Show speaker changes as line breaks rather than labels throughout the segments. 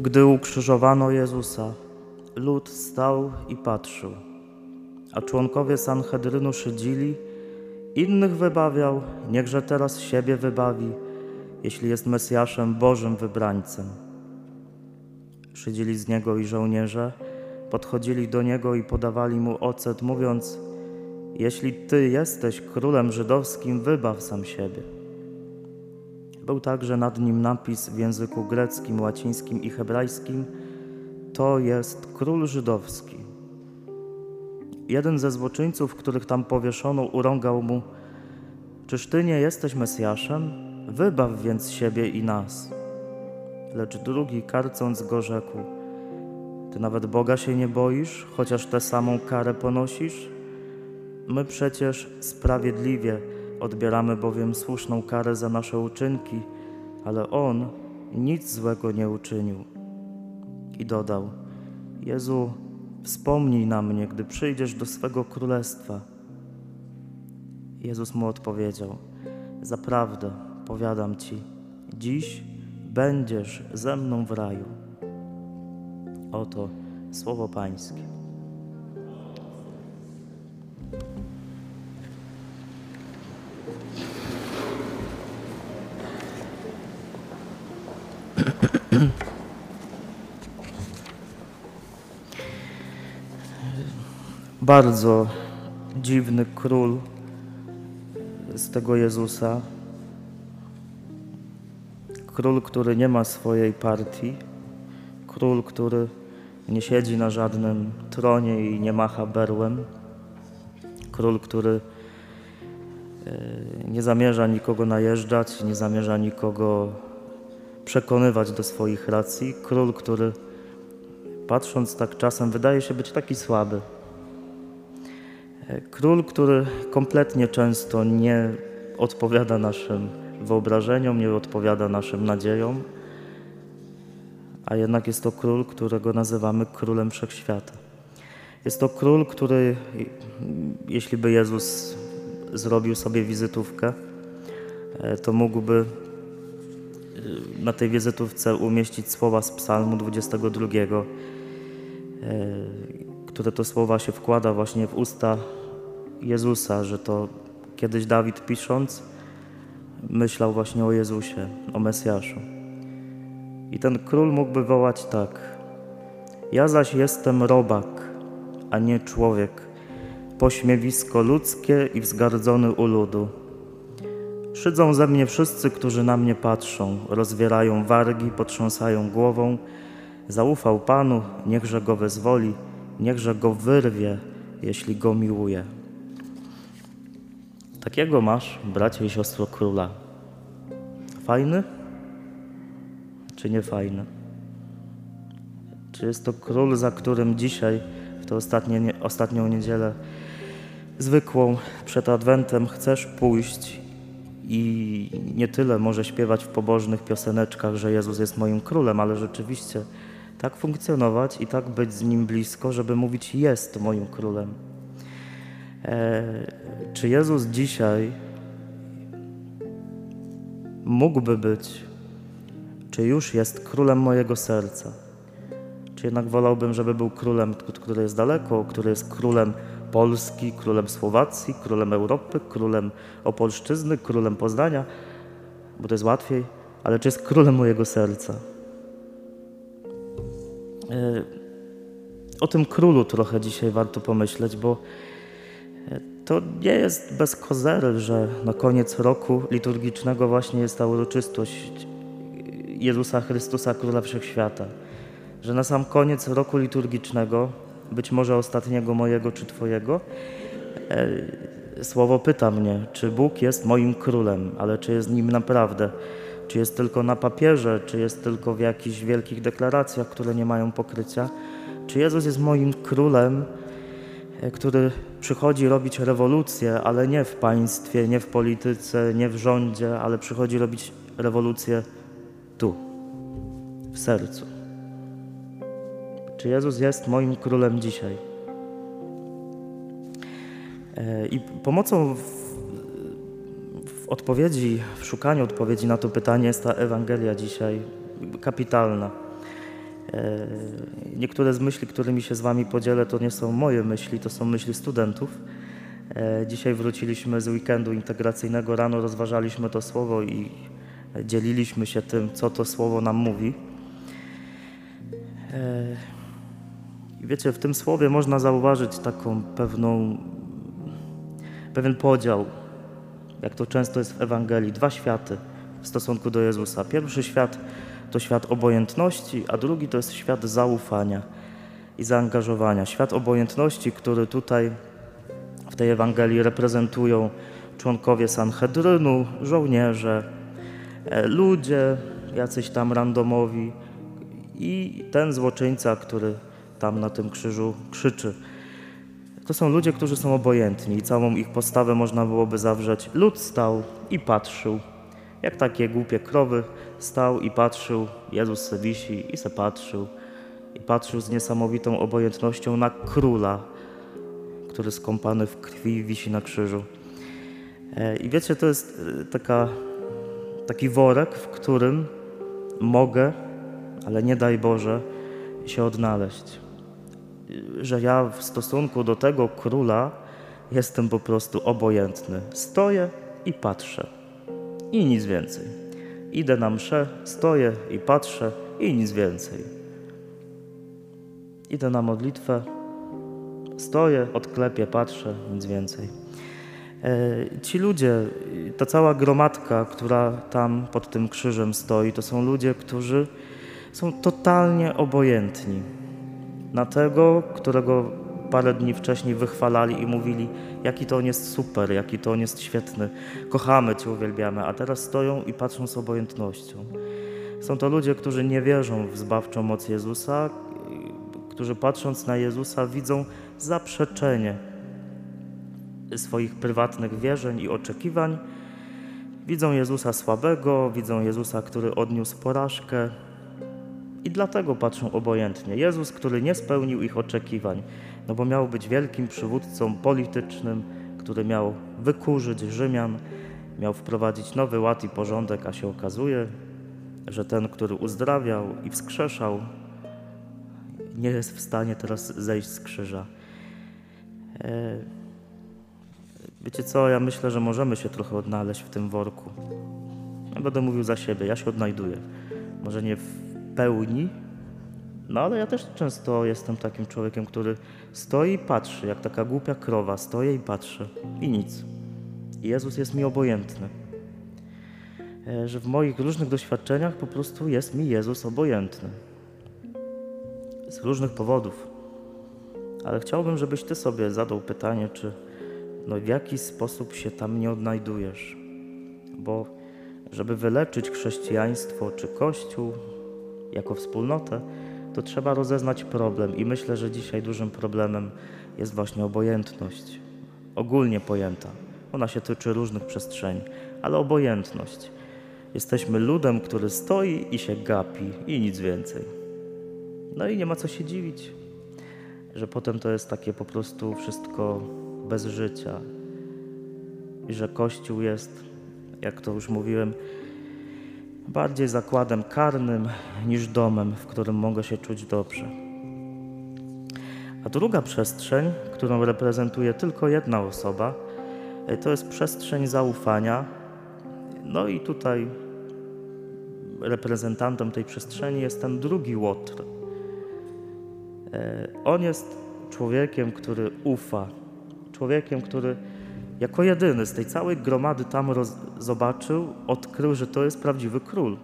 Gdy ukrzyżowano Jezusa, lud stał i patrzył, a członkowie Sanhedrynu szydzili, innych wybawiał, niechże teraz siebie wybawi, jeśli jest Mesjaszem Bożym wybrańcem. Szydzili z niego i żołnierze, podchodzili do niego i podawali mu ocet, mówiąc: Jeśli ty jesteś królem żydowskim, wybaw sam siebie. Był także nad nim napis w języku greckim, łacińskim i hebrajskim: To jest król żydowski. Jeden ze złoczyńców, których tam powieszono, urągał mu: Czyż ty nie jesteś Mesjaszem? Wybaw więc siebie i nas. Lecz drugi, karcąc go, rzekł: Ty nawet Boga się nie boisz, chociaż tę samą karę ponosisz? My przecież sprawiedliwie odbieramy bowiem słuszną karę za nasze uczynki, ale on nic złego nie uczynił. I dodał: Jezu, wspomnij na mnie, gdy przyjdziesz do swego królestwa. Jezus mu odpowiedział: Zaprawdę, powiadam ci, dziś będziesz ze mną w raju. Oto słowo Pańskie. Bardzo dziwny król z tego Jezusa. Król, który nie ma swojej partii. Król, który nie siedzi na żadnym tronie i nie macha berłem. Król, który e, nie zamierza nikogo najeżdżać, nie zamierza nikogo przekonywać do swoich racji. Król, który patrząc tak czasem wydaje się być taki słaby. E, król, który kompletnie często nie odpowiada naszym wyobrażeniom, nie odpowiada naszym nadziejom, a jednak jest to król, którego nazywamy królem wszechświata. Jest to król, który, jeśli by Jezus zrobił sobie wizytówkę, e, to mógłby e, na tej wizytówce umieścić słowa z Psalmu 22, które to słowa się wkłada właśnie w usta Jezusa, że to kiedyś Dawid pisząc myślał właśnie o Jezusie, o Mesjaszu. I ten król mógłby wołać tak: Ja zaś jestem robak, a nie człowiek, pośmiewisko ludzkie i wzgardzony u ludu. Szydzą ze mnie wszyscy, którzy na mnie patrzą, rozwierają wargi, potrząsają głową. Zaufał Panu, niechże go wezwoli, niechże go wyrwie, jeśli go miłuje. Takiego masz, bracie i siostro króla. Fajny? Czy nie fajny? Czy jest to król, za którym dzisiaj, w tę ostatnie, ostatnią niedzielę zwykłą przed Adwentem chcesz pójść i nie tyle może śpiewać w pobożnych pioseneczkach, że Jezus jest moim królem, ale rzeczywiście tak funkcjonować i tak być z Nim blisko, żeby mówić jest moim królem. E, czy Jezus dzisiaj mógłby być, czy już jest królem mojego serca? Czy jednak wolałbym, żeby był królem, który jest daleko, który jest królem Polski, królem Słowacji, królem Europy, królem Opolszczyzny, królem Poznania, bo to jest łatwiej, ale czy jest królem mojego serca? E, o tym królu trochę dzisiaj warto pomyśleć, bo to nie jest bez kozery, że na koniec roku liturgicznego właśnie jest ta uroczystość Jezusa Chrystusa, Króla Wszechświata. Że na sam koniec roku liturgicznego, być może ostatniego mojego czy Twojego, e, słowo pyta mnie, czy Bóg jest moim królem, ale czy jest nim naprawdę. Czy jest tylko na papierze, czy jest tylko w jakichś wielkich deklaracjach, które nie mają pokrycia. Czy Jezus jest moim królem, który przychodzi robić rewolucję, ale nie w państwie, nie w polityce, nie w rządzie, ale przychodzi robić rewolucję tu, w sercu. Czy Jezus jest moim królem dzisiaj? E, I pomocą w, w odpowiedzi, w szukaniu odpowiedzi na to pytanie jest ta Ewangelia dzisiaj kapitalna. E, niektóre z myśli, którymi się z Wami podzielę, to nie są moje myśli, to są myśli studentów. E, dzisiaj wróciliśmy z weekendu integracyjnego, rano rozważaliśmy to słowo i dzieliliśmy się tym, co to słowo nam mówi. E, wiecie, w tym słowie można zauważyć taką pewną, pewien podział, jak to często jest w Ewangelii, dwa światy w stosunku do Jezusa. Pierwszy świat to świat obojętności, a drugi to jest świat zaufania i zaangażowania. Świat obojętności, który tutaj w tej Ewangelii reprezentują członkowie Sanhedrynu, żołnierze, e, ludzie, jacyś tam randomowi i ten złoczyńca, który tam na tym krzyżu krzyczy. To są ludzie, którzy są obojętni i całą ich postawę można byłoby zawrzeć. Lud stał i patrzył, jak takie głupie krowy, stał i patrzył, Jezus se wisi i se patrzył. I patrzył z niesamowitą obojętnością na króla, który skąpany w krwi wisi na krzyżu. E, I wiecie, to jest e, taka, taki worek, w którym mogę, ale nie daj Boże, się odnaleźć. Że ja w stosunku do tego króla jestem po prostu obojętny. Stoję i patrzę. I nic więcej. Idę na mszę, stoję i patrzę i nic więcej. Idę na modlitwę, stoję, odklepię, patrzę, nic więcej. E, ci ludzie, ta cała gromadka, która tam pod tym krzyżem stoi, to są ludzie, którzy są totalnie obojętni na tego, którego parę dni wcześniej wychwalali i mówili, jaki to on jest super, jaki to on jest świetny, kochamy Cię, uwielbiamy, a teraz stoją i patrzą z obojętnością. Są to ludzie, którzy nie wierzą w zbawczą moc Jezusa, którzy patrząc na Jezusa widzą zaprzeczenie swoich prywatnych wierzeń i oczekiwań. Widzą Jezusa słabego, widzą Jezusa, który odniósł porażkę i dlatego patrzą obojętnie. Jezus, który nie spełnił ich oczekiwań, no bo miał być wielkim przywódcą politycznym, który miał wykurzyć Rzymian, miał wprowadzić nowy ład i porządek, a się okazuje, że ten, który uzdrawiał i wskrzeszał, nie jest w stanie teraz zejść z krzyża. E, wiecie co, ja myślę, że możemy się trochę odnaleźć w tym worku. Ja będę mówił za siebie, ja się odnajduję. Może nie w pełni, no ale ja też często jestem takim człowiekiem, który stoi i patrzy, jak taka głupia krowa, stoję i patrzę i nic. I Jezus jest mi obojętny. E, że w moich różnych doświadczeniach po prostu jest mi Jezus obojętny. Z różnych powodów. Ale chciałbym, żebyś ty sobie zadał pytanie, czy no w jaki sposób się tam nie odnajdujesz. Bo żeby wyleczyć chrześcijaństwo czy Kościół jako wspólnotę, to trzeba rozeznać problem i myślę, że dzisiaj dużym problemem jest właśnie obojętność. Ogólnie pojęta. Ona się tyczy różnych przestrzeni, ale obojętność. Jesteśmy ludem, który stoi i się gapi i nic więcej. No i nie ma co się dziwić, że potem to jest takie po prostu wszystko bez życia. I że Kościół jest, jak to już mówiłem, bardziej zakładem karnym niż domem, w którym mogę się czuć dobrze. A druga przestrzeń, którą reprezentuje tylko jedna osoba, e, to jest przestrzeń zaufania. No i tutaj reprezentantem tej przestrzeni jest ten drugi Łotr. E, on jest człowiekiem, który ufa, człowiekiem, który jako jedyny z tej całej gromady tam zobaczył, odkrył, że to jest prawdziwy król.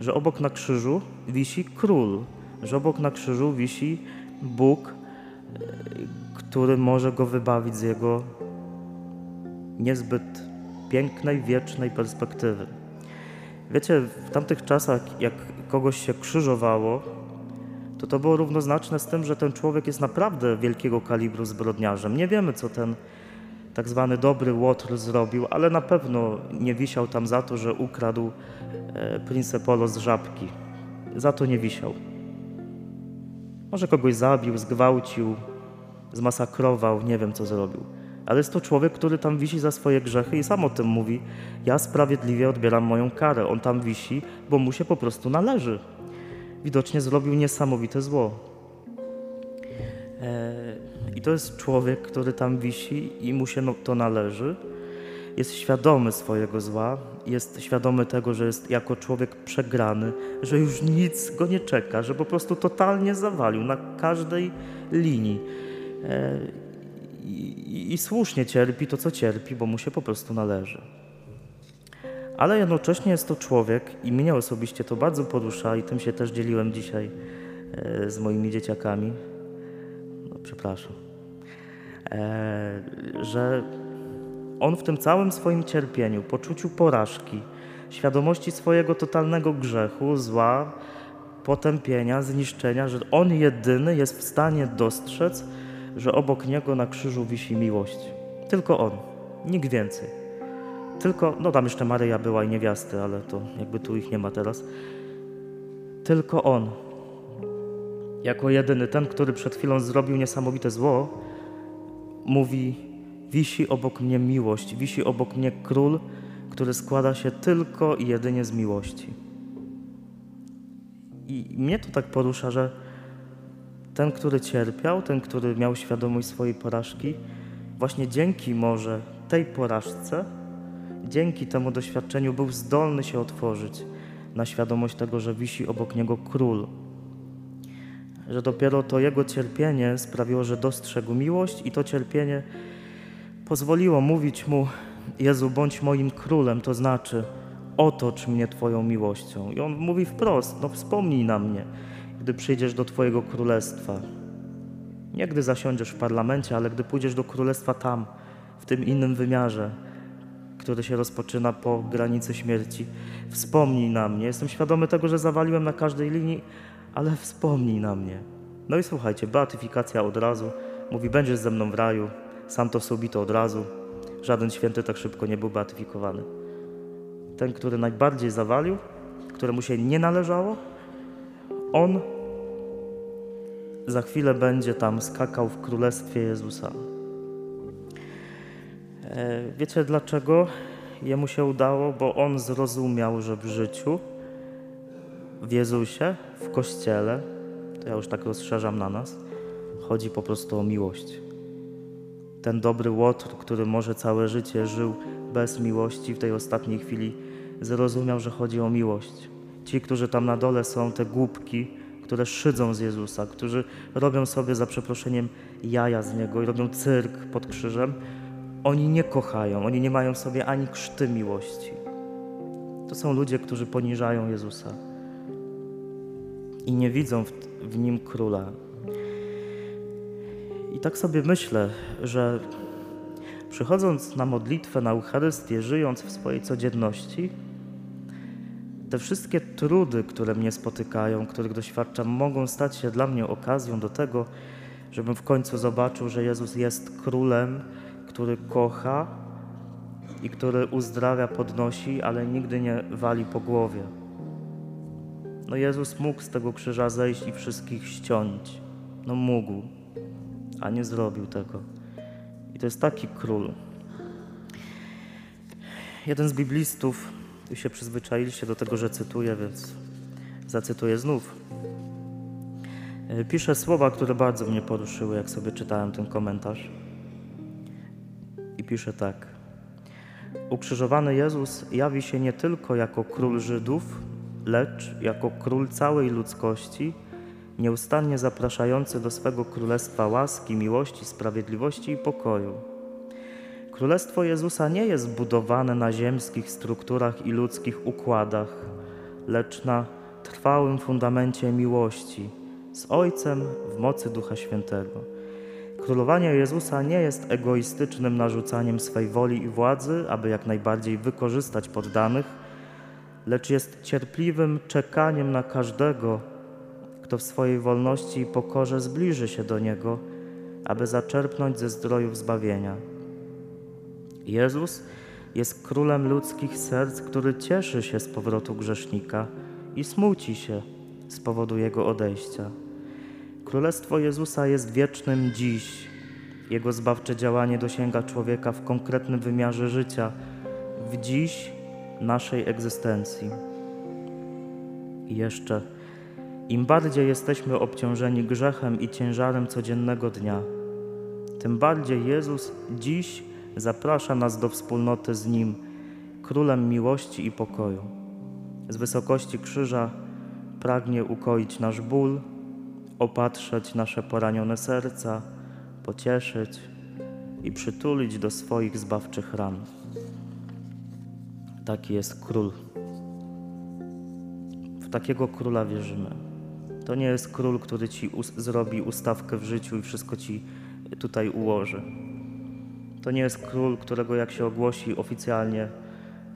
Że obok na krzyżu wisi król, że obok na krzyżu wisi Bóg, który może go wybawić z jego niezbyt pięknej, wiecznej perspektywy. Wiecie, w tamtych czasach, jak kogoś się krzyżowało, to to było równoznaczne z tym, że ten człowiek jest naprawdę wielkiego kalibru zbrodniarzem. Nie wiemy, co ten tak zwany dobry Łotr zrobił, ale na pewno nie wisiał tam za to, że ukradł e, Prince Polo z żabki. Za to nie wisiał. Może kogoś zabił, zgwałcił, zmasakrował, nie wiem co zrobił. Ale jest to człowiek, który tam wisi za swoje grzechy i sam o tym mówi. Ja sprawiedliwie odbieram moją karę. On tam wisi, bo mu się po prostu należy. widocznie zrobił niesamowite zło. E, I to jest człowiek, który tam wisi i mu się no, to należy. Jest świadomy swojego zła, jest świadomy tego, że jest jako człowiek przegrany, że już nic go nie czeka, że po prostu totalnie zawalił na każdej linii. E, I, i słusznie cierpi to, co cierpi, bo mu się po prostu należy. Ale jednocześnie jest to człowiek i mnie osobiście to bardzo porusza i tym się też dzieliłem dzisiaj e, z moimi dzieciakami. Przepraszam. E, że on w tym całym swoim cierpieniu, poczuciu porażki, świadomości swojego totalnego grzechu, zła, potępienia, zniszczenia, że on jedyny jest w stanie dostrzec, że obok niego na krzyżu wisi miłość. Tylko on, nikt więcej. Tylko, no tam jeszcze Maryja była i niewiasty, ale to jakby tu ich nie ma teraz. Tylko on, jako jedyny, ten, który przed chwilą zrobił niesamowite zło, mówi: Wisi obok mnie miłość, wisi obok mnie król, który składa się tylko i jedynie z miłości. I mnie to tak porusza, że ten, który cierpiał, ten, który miał świadomość swojej porażki, właśnie dzięki może tej porażce, dzięki temu doświadczeniu był zdolny się otworzyć na świadomość tego, że wisi obok niego król. Że dopiero to jego cierpienie sprawiło, że dostrzegł miłość, i to cierpienie pozwoliło mówić mu: Jezu, bądź moim królem, to znaczy otocz mnie Twoją miłością. I on mówi wprost: No, wspomnij na mnie, gdy przyjdziesz do Twojego królestwa. Nie gdy zasiądziesz w parlamencie, ale gdy pójdziesz do królestwa tam, w tym innym wymiarze, który się rozpoczyna po granicy śmierci. Wspomnij na mnie. Jestem świadomy tego, że zawaliłem na każdej linii, ale wspomnij na mnie. No i słuchajcie, beatyfikacja od razu. Mówi, będziesz ze mną w raju. Santo subito od razu. Żaden święty tak szybko nie był beatyfikowany. Ten, który najbardziej zawalił, któremu się nie należało, on za chwilę będzie tam skakał w królestwie Jezusa. E, wiecie dlaczego jemu się udało? Bo on zrozumiał, że w życiu, w Jezusie, w Kościele, to ja już tak rozszerzam na nas, chodzi po prostu o miłość. Ten dobry Łotr, który może całe życie żył bez miłości, w tej ostatniej chwili zrozumiał, że chodzi o miłość. Ci, którzy tam na dole są, te głupki, które szydzą z Jezusa, którzy robią sobie za przeproszeniem jaja z Niego i robią cyrk pod krzyżem, oni nie kochają, oni nie mają sobie ani krzty miłości. To są ludzie, którzy poniżają Jezusa i nie widzą w, w nim króla. I tak sobie myślę, że przychodząc na modlitwę, na Eucharystię, żyjąc w swojej codzienności, te wszystkie trudy, które mnie spotykają, których doświadczam, mogą stać się dla mnie okazją do tego, żebym w końcu zobaczył, że Jezus jest królem, który kocha i który uzdrawia, podnosi, ale nigdy nie wali po głowie. No Jezus mógł z tego krzyża zejść i wszystkich ściąć. No mógł, a nie zrobił tego. I to jest taki król. Jeden z biblistów, już się przyzwyczailiście do tego, że cytuję, więc zacytuję znów. Pisze słowa, które bardzo mnie poruszyły, jak sobie czytałem ten komentarz pisze tak. Ukrzyżowany Jezus jawi się nie tylko jako król Żydów, lecz jako król całej ludzkości, nieustannie zapraszający do swego królestwa łaski, miłości, sprawiedliwości i pokoju. Królestwo Jezusa nie jest budowane na ziemskich strukturach i ludzkich układach, lecz na trwałym fundamencie miłości z Ojcem w mocy Ducha Świętego. Królowanie Jezusa nie jest egoistycznym narzucaniem swej woli i władzy, aby jak najbardziej wykorzystać poddanych, lecz jest cierpliwym czekaniem na każdego, kto w swojej wolności i pokorze zbliży się do Niego, aby zaczerpnąć ze zdrojów zbawienia. Jezus jest królem ludzkich serc, który cieszy się z powrotu grzesznika i smuci się z powodu jego odejścia. Królestwo Jezusa jest wiecznym dziś. Jego zbawcze działanie dosięga człowieka w konkretnym wymiarze życia, w dziś naszej egzystencji. I jeszcze Im bardziej jesteśmy obciążeni grzechem i ciężarem codziennego dnia, tym bardziej Jezus dziś zaprasza nas do wspólnoty z Nim, Królem miłości i pokoju. Z wysokości krzyża pragnie ukoić nasz ból, opatrzeć nasze poranione serca, pocieszyć i przytulić do swoich zbawczych ran. Taki jest król. W takiego króla wierzymy. To nie jest król, który ci us- zrobi ustawkę w życiu i wszystko ci tutaj ułoży. To nie jest król, którego jak się ogłosi oficjalnie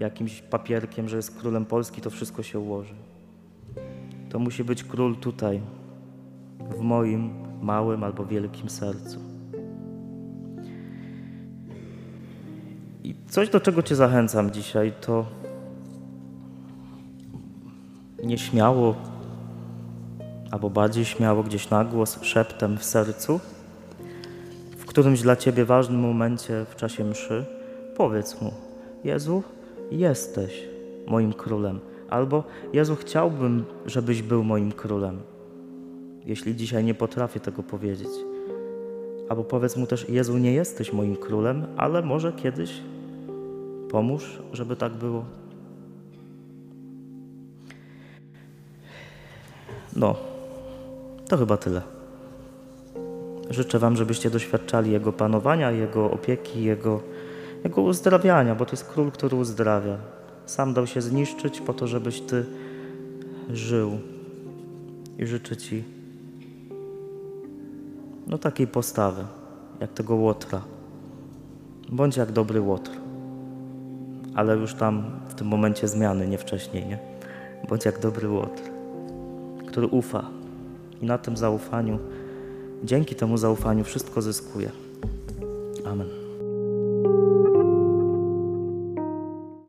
jakimś papierkiem, że jest królem Polski, to wszystko się ułoży. To musi być król tutaj, w moim małym albo wielkim sercu. I coś, do czego Cię zachęcam dzisiaj, to nieśmiało, albo bardziej śmiało, gdzieś na głos, szeptem w sercu, w którymś dla Ciebie ważnym momencie w czasie mszy, powiedz Mu: Jezu, jesteś moim królem. Albo Jezu, chciałbym, żebyś był moim królem. Jeśli dzisiaj nie potrafię tego powiedzieć. Albo powiedz mu też: Jezu, nie jesteś moim królem, ale może kiedyś pomóż, żeby tak było. No, to chyba tyle. Życzę Wam, żebyście doświadczali Jego panowania, Jego opieki, Jego, Jego uzdrawiania, bo to jest król, który uzdrawia. Sam dał się zniszczyć po to, żebyś Ty żył. I życzę Ci no takiej postawy, jak tego łotra. Bądź jak dobry łotr. Ale już tam w tym momencie zmiany, nie wcześniej, nie? Bądź jak dobry łotr, który ufa. I na tym zaufaniu, dzięki temu zaufaniu wszystko zyskuje.